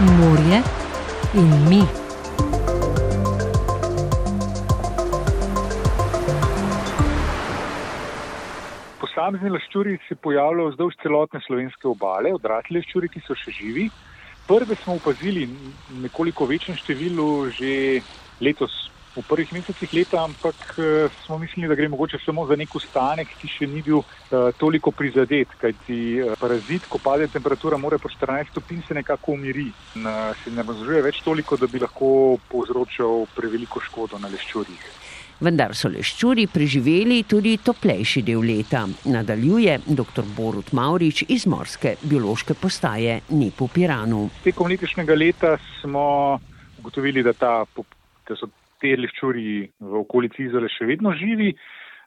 morje in mi. Posamezni leščuri se pojavljajo vzdolž celotne slovenske obale, odrasli leščuri, ki so še živi. Prve smo opazili v nekoliko večjem številu že letos, v prvih mesecih leta, ampak uh, smo mislili, da gre mogoče samo za nek ostanek, ki še ni bil uh, toliko prizadet, kajti uh, parazit, ko pade temperatura, mora po 14 stopinj se nekako umiri in uh, se ne razložuje več toliko, da bi lahko povzročal preveliko škodo na leščurjih. Vendar so leščuri preživeli tudi toplejši del leta, nadaljuje dr. Borut Maurič iz Morske biološke postaje Nipu Piranu. Tekom letošnjega leta smo ugotovili, da, ta, da so te leščuri v okolici Izole še vedno živi.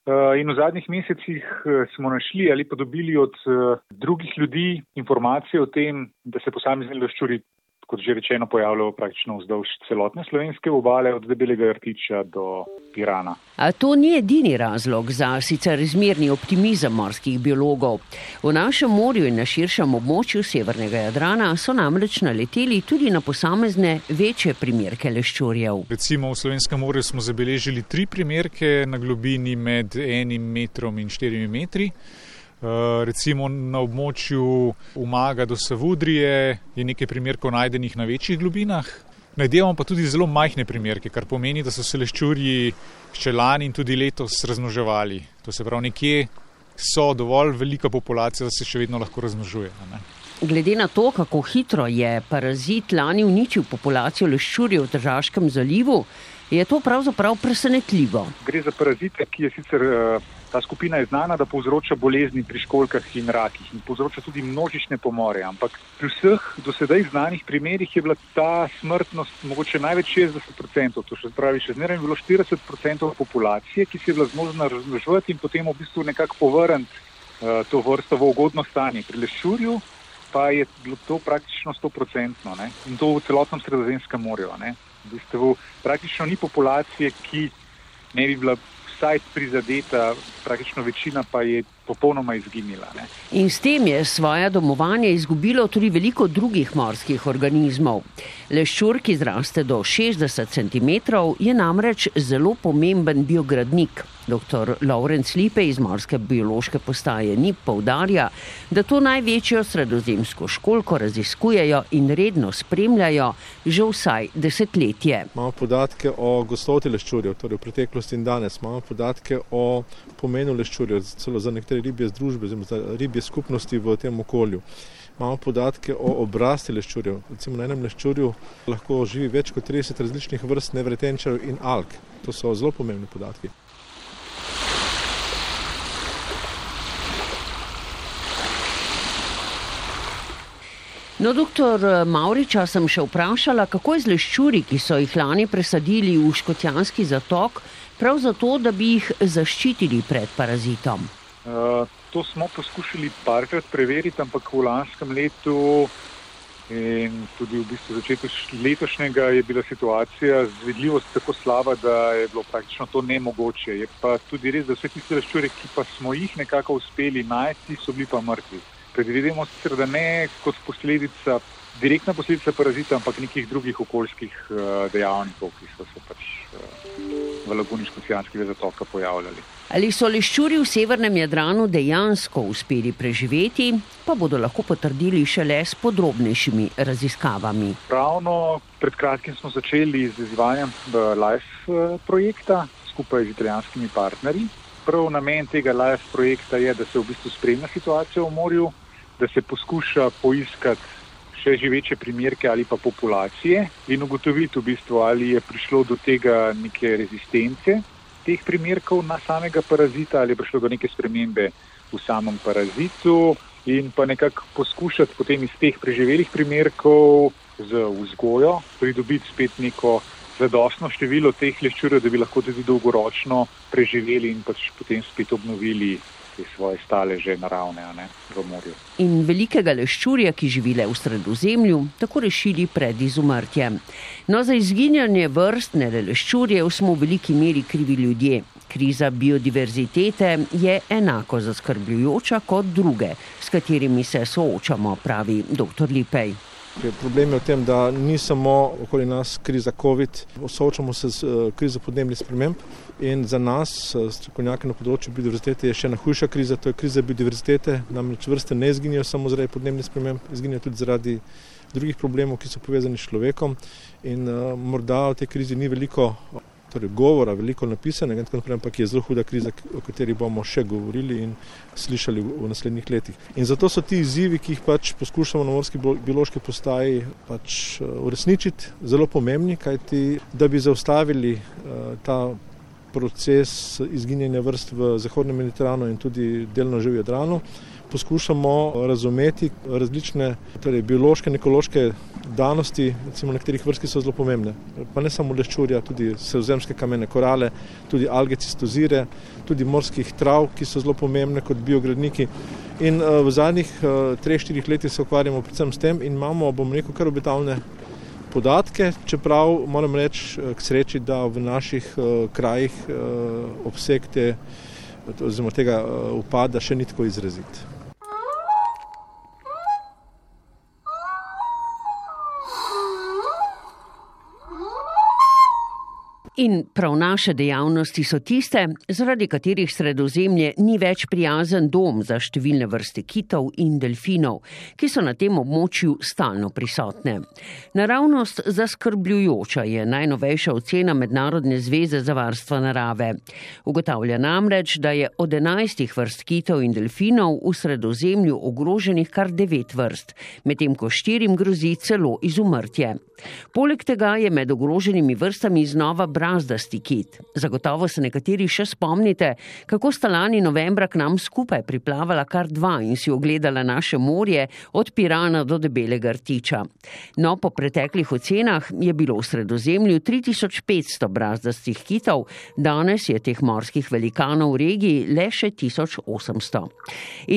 Eh, in v zadnjih mesecih eh, smo našli ali pa dobili od eh, drugih ljudi informacije o tem, da se posamezni leščuri kot že rečeno, pojavljajo praktično vzdolž celotne slovenske obale, od debelega rtiča do Pirana. A to ni edini razlog za sicer izmerni optimizem morskih biologov. V našem morju in na širšem območju severnega Jadrana so namreč naleteli tudi na posamezne večje primerke leščurjev. Recimo v Slovenskem morju smo zabeležili tri primerke na globini med enim metrom in štirimi metri. Eh, recimo na območju Umaga do Savudrije je nekaj primerkov najdenih na večjih globinah. Najdemo pa tudi zelo majhne primerke, kar pomeni, da so se leščurji še lani in tudi letos razmnoževali. To se pravi, nekje so dovolj velika populacija, da se še vedno lahko razmnožuje. Glede na to, kako hitro je parazit lani uničil populacijo leščurjev v Državskem zalivu, je to pravzaprav presenetljivo. Gre za parazite, ki je sicer uh, Ta skupina je znana, da povzroča bolezni pri školkah in rakih in povzroča tudi množične pomore. Ampak pri vseh dosedaj znanih primerjih je bila ta smrtnost mogoče največ 60%. To še pravi, še zmeraj je bilo 40% populacije, ki se je bila zmožna razmnoževati in potem v bistvu nekako povrniti uh, to vrsto v ugodno stanje. Pri lešurju pa je bilo to praktično 100% ne? in to v celotnem sredozemskem morju. V bistvu praktično ni populacije, ki ne bi bila vsaj prizadeta, praktično večina pa je popolnoma izginila. Ne. In s tem je svoje domovanje izgubilo tudi veliko drugih morskih organizmov. Leščur, ki zraste do 60 cm, je namreč zelo pomemben biogradnik. Dr. Lawrence Lipe iz Morske biološke postaje ni poudarja, da to največjo sredozemsko školko raziskujejo in redno spremljajo že vsaj desetletje. Imamo podatke o gostoti leščurjev, torej v preteklosti in danes. Imamo podatke o pomenu leščurjev, celo za nekatere ribje združbe, za ribje skupnosti v tem okolju. Imamo podatke o obrasti leščurjev. Recimo na enem leščurju lahko živi več kot 30 različnih vrst nevretenčarjev in alg. To so zelo pomembni podatki. No, doktor Mauriča sem še vprašala, kako je z leščuri, ki so jih lani presadili v Škotjanski zatok, prav zato, da bi jih zaščitili pred parazitom. Uh, to smo poskušali parkrat preveriti, ampak v lanskem letu in tudi v bistvu začetku letošnjega je bila situacija z vidljivost tako slaba, da je bilo praktično to nemogoče. Je pa tudi res, da vse tiste leščure, ki pa smo jih nekako uspeli najti, so bili pa mrtvi predvidimo sicer, da ne kot posledica, direktna posledica parazita, ampak nekih drugih okoljskih uh, dejavnikov, ki so se pač uh, v laguni Škocijanskega zatoka pojavljali. Ali so leščuri v severnem Jadranu dejansko uspeli preživeti, pa bodo lahko potrdili šele s podrobnejšimi raziskavami. Ravno pred kratkim smo začeli z izvajanjem eh, LIFE projekta skupaj z italijanskimi partnerji. Prav namen tega LIFE projekta je, da se v bistvu spremlja situacijo v morju, da se poskuša poiskati še živeče primerke ali pa populacije in ugotoviti v bistvu, ali je prišlo do tega neke rezistence teh primerkov na samega parazita ali je prišlo do neke spremembe v samem parazitu in pa nekako poskušati potem iz teh preživelih primerkov z vzgojo pridobiti spet neko zadostno število teh leščurjev, da bi lahko tudi dolgoročno preživeli in pač potem spet obnovili te svoje staleže naravne ne, v morju. In velikega leščurja, ki živi le v sredozemlju, tako rešili pred izumrtjem. No, za izginjanje vrst ne le leščurjev smo v veliki meri krivi ljudje. Kriza biodiverzitete je enako zaskrbljujoča kot druge, s katerimi se soočamo, pravi dr. Lipej. Problem je v tem, da ni samo okoli nas kriza COVID, soočamo se z uh, krizo podnebnih sprememb in za nas, uh, strokovnjake na področju biodiverzitete, je še ena hujša kriza, to je kriza biodiverzitete. Namreč vrste ne izginjajo samo zaradi podnebnih sprememb, izginjajo tudi zaradi drugih problemov, ki so povezani s človekom. In uh, morda v tej krizi ni veliko torej govora, veliko napisanega, ampak je zelo huda kriza, o kateri bomo še govorili in slišali v naslednjih letih. In zato so ti izzivi, ki jih pač poskušamo na morski biološki postaji pač uh, uresničiti, zelo pomembni, kajti da bi zaustavili uh, ta proces izginjanja vrst v Zahodnem Mediteranu in tudi delno že v Jadranu poskušamo razumeti različne torej, biološke in ekološke danosti, recimo nekaterih vrst, ki so zelo pomembne. Pa ne samo leščurja, tudi sredozemske kamene korale, tudi alge cistozire, tudi morskih trav, ki so zelo pomembne kot biogradniki. In uh, v zadnjih uh, treh, štirih letih se ukvarjamo predvsem s tem in imamo, bom rekel, kar obetavne podatke, čeprav moram reči eh, k sreči, da v naših uh, krajih uh, obseg te, oziroma tega upada še ni tako izrazit. In prav naše dejavnosti so tiste, zaradi katerih sredozemlje ni več prijazen dom za številne vrste kitov in delfinov, ki so na tem območju stalno prisotne. Naravnost zaskrbljujoča je najnovejša ocena Mednarodne zveze za varstvo narave. Ugotavlja namreč, da je od enajstih vrst kitov in delfinov v sredozemlju ogroženih kar devet vrst, medtem ko štirim grozi celo izumrtje. Poleg tega je med ogroženimi vrstami znova brazdasti kit. Zagotovo se nekateri še spomnite, kako sta lani novembra k nam skupaj priplavala kar dva in si ogledala naše morje od Pirana do Debelega rtiča. No, po preteklih ocenah je bilo v sredozemlju 3500 brazdastih kitov, danes je teh morskih velikanov v regiji le še 1800.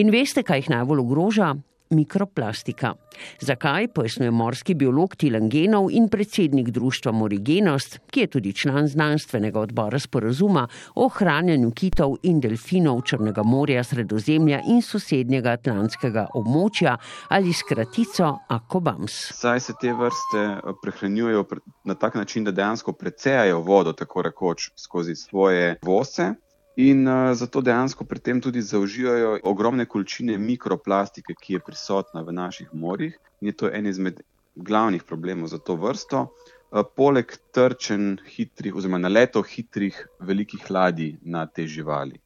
In veste, kaj jih najbolj ogroža? mikroplastika. Zakaj, pojasnjuje morski biolog Tilan Genov in predsednik društva Morigenost, ki je tudi član znanstvenega odbora sporazuma o ohranjanju kitov in delfinov Črnega morja, Sredozemlja in sosednjega atlantskega območja ali skratico Akobams. Saj se te vrste eh, prehranjujejo na tak način, da dejansko precejajo vodo, tako rekoč, skozi svoje vose. In uh, zato dejansko pri tem tudi zaužijajo ogromne količine mikroplastike, ki je prisotna v naših morjih. In je to en izmed glavnih problemov za to vrsto. Uh, poleg trčen hitrih, oziroma naletov hitrih velikih ladij na te živali.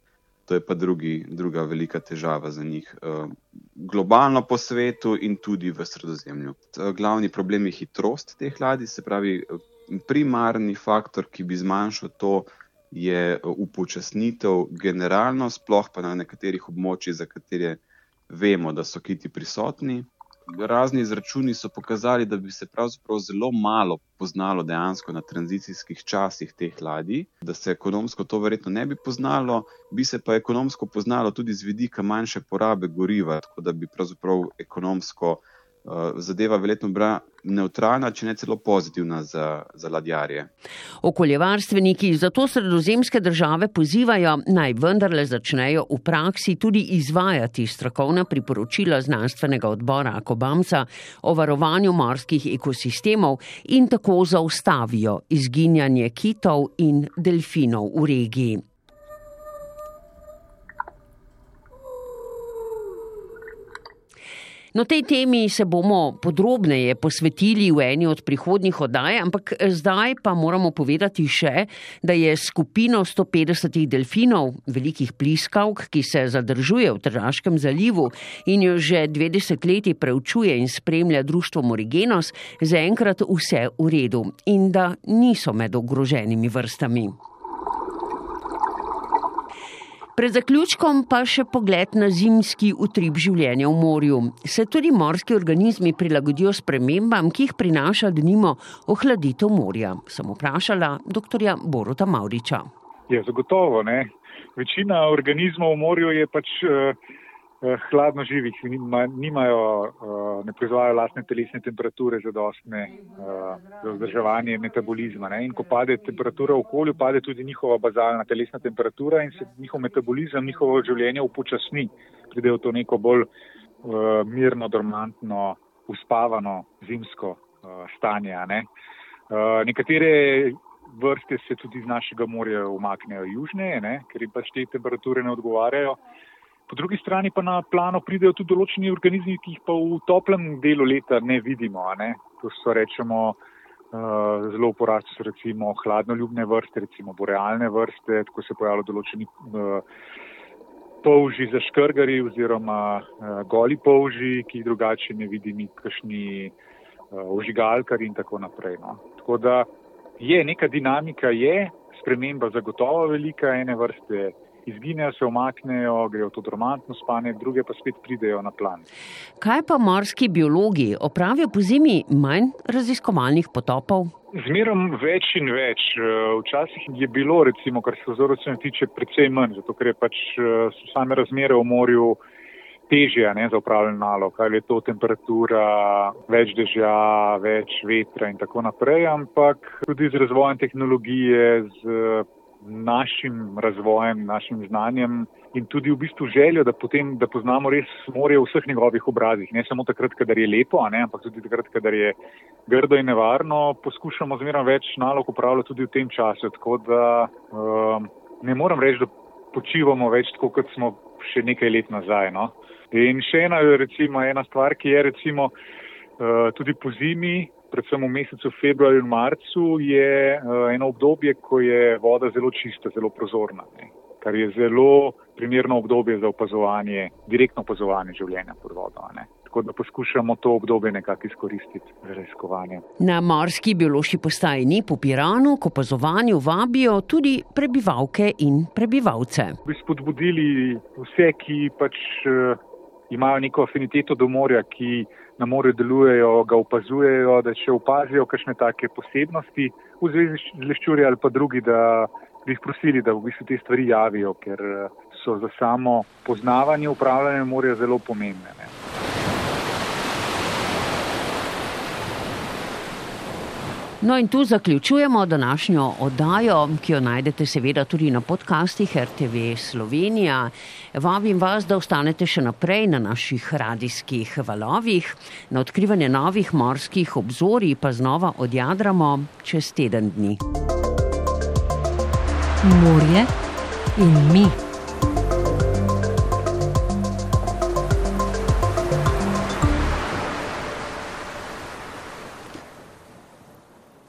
To je pa drugi, druga velika težava za njih, uh, globalno po svetu in tudi v sredozemlju. Uh, glavni problem je hitrost teh ladij, se pravi, primarni faktor, ki bi zmanjšal to je upočasnitev generalno, sploh pa na nekaterih območjih, za katere vemo, da so kiti prisotni. Razni izračuni so pokazali, da bi se pravzaprav zelo malo poznalo dejansko na tranzicijskih časih teh ladij, da se ekonomsko to verjetno ne bi poznalo, bi se pa ekonomsko poznalo tudi z vidika manjše porabe goriva, tako da bi pravzaprav ekonomsko Eh, zadeva verjetno bila neutralna, če ne celo pozitivna za, za ladjarje. Okoljevarstveniki zato sredozemske države pozivajo naj vendarle začnejo v praksi tudi izvajati strokovna priporočila znanstvenega odbora Akobamca o varovanju morskih ekosistemov in tako zaustavijo izginjanje kitov in delfinov v regiji. No, tej temi se bomo podrobneje posvetili v eni od prihodnjih oddaj, ampak zdaj pa moramo povedati še, da je skupino 150 delfinov, velikih pliskavk, ki se zadržuje v Tržaškem zalivu in jo že 20 leti preučuje in spremlja društvo Morigenos, zaenkrat vse v redu in da niso med ogroženimi vrstami. Pred zaključkom pa še pogled na zimski utrip življenja v morju. Se tudi morski organizmi prilagodijo spremembam, ki jih prinaša denimo ohladitev morja? Sem vprašala dr. Boruta Mauriča. Ja, zagotovo, ne. Večina organizmov v morju je pač. Uh, hladno živih, nimajo, eh, ne proizvajajo lastne telesne temperature za dostne eh, za vzdrževanje metabolizma. Ne? In ko pade temperatura v okolju, pade tudi njihova bazalna telesna temperatura in se njihov metabolizem, njihovo življenje upočasni, pride v to neko bolj mirno, dormantno uspavano zimsko stanje. Ne. Nekatere vrste se tudi iz našega morja umaknejo južneje, ne, ker jim pač te temperature ne odgovarjajo. Po drugi strani pa na plano pridejo tudi določeni organizmi, ki jih pa v toplem delu leta ne vidimo. Ne. To so rečemo uh, zelo uporabni, so recimo hladnoljubne vrste, recimo borealne vrste, tako se pojavljajo določeni uh, polži za škrgari oziroma uh, goli polži, ki jih drugače ne vidimo, kakšni ožigalkari in tako naprej. No. Tako da je neka dinamika, je sprememba zagotovo velika, ene vrste izginejo, se omaknejo, grejo to dormantno spanje, druge pa spet pridejo na plan. Kaj pa morski biologi opravijo po zimi manj raziskovalnih potopov? Zmerom več in več. Včasih je bilo, recimo, kar se vzorcev tiče, precej manj, zato ker je pač so same razmere v morju težje ne, za upravljanje nalog, ali je to temperatura, več dežja, več vetra in tako naprej, ampak tudi z razvojem tehnologije, z našim razvojem, našim znanjem in tudi v bistvu željo, da, potem, da poznamo res morje v vseh njegovih obrazih, ne samo takrat, kadar je lepo, ne, ampak tudi takrat, kadar je grdo in nevarno, poskušamo zmeraj več nalog upravljati tudi v tem času, tako da um, ne moram reči, da počivamo več tako, kot smo še nekaj let nazaj. No. In še ena, recimo, ena stvar, ki je recimo, uh, tudi po zimi, predvsem v mesecu februarju in marcu, je uh, eno obdobje, ko je voda zelo čista, zelo prozorna, ne? kar je zelo primerno obdobje za opazovanje, direktno opazovanje življenja pod vodo. Ne? Tako da poskušamo to obdobje nekako izkoristiti za raziskovanje. Na morski biološki postaji ni po Piranu, k opazovanju vabijo tudi prebivalke in prebivalce. Bi spodbudili vse, ki pač. Uh, imajo neko afiniteto do morja, ki na morju delujejo, ga opazujejo, da če opazijo kakšne take posebnosti v zvezi z leščurji ali pa drugi, da bi jih prosili, da v bistvu te stvari javijo, ker so za samo poznavanje upravljanja morja zelo pomembne. Ne. No in tu zaključujemo današnjo oddajo, ki jo najdete seveda tudi na podcastih RTV Slovenija. Vabim vas, da ostanete še naprej na naših radijskih valovih. Na odkrivanje novih morskih obzorij pa znova odjadramo čez teden dni. Morje in mi.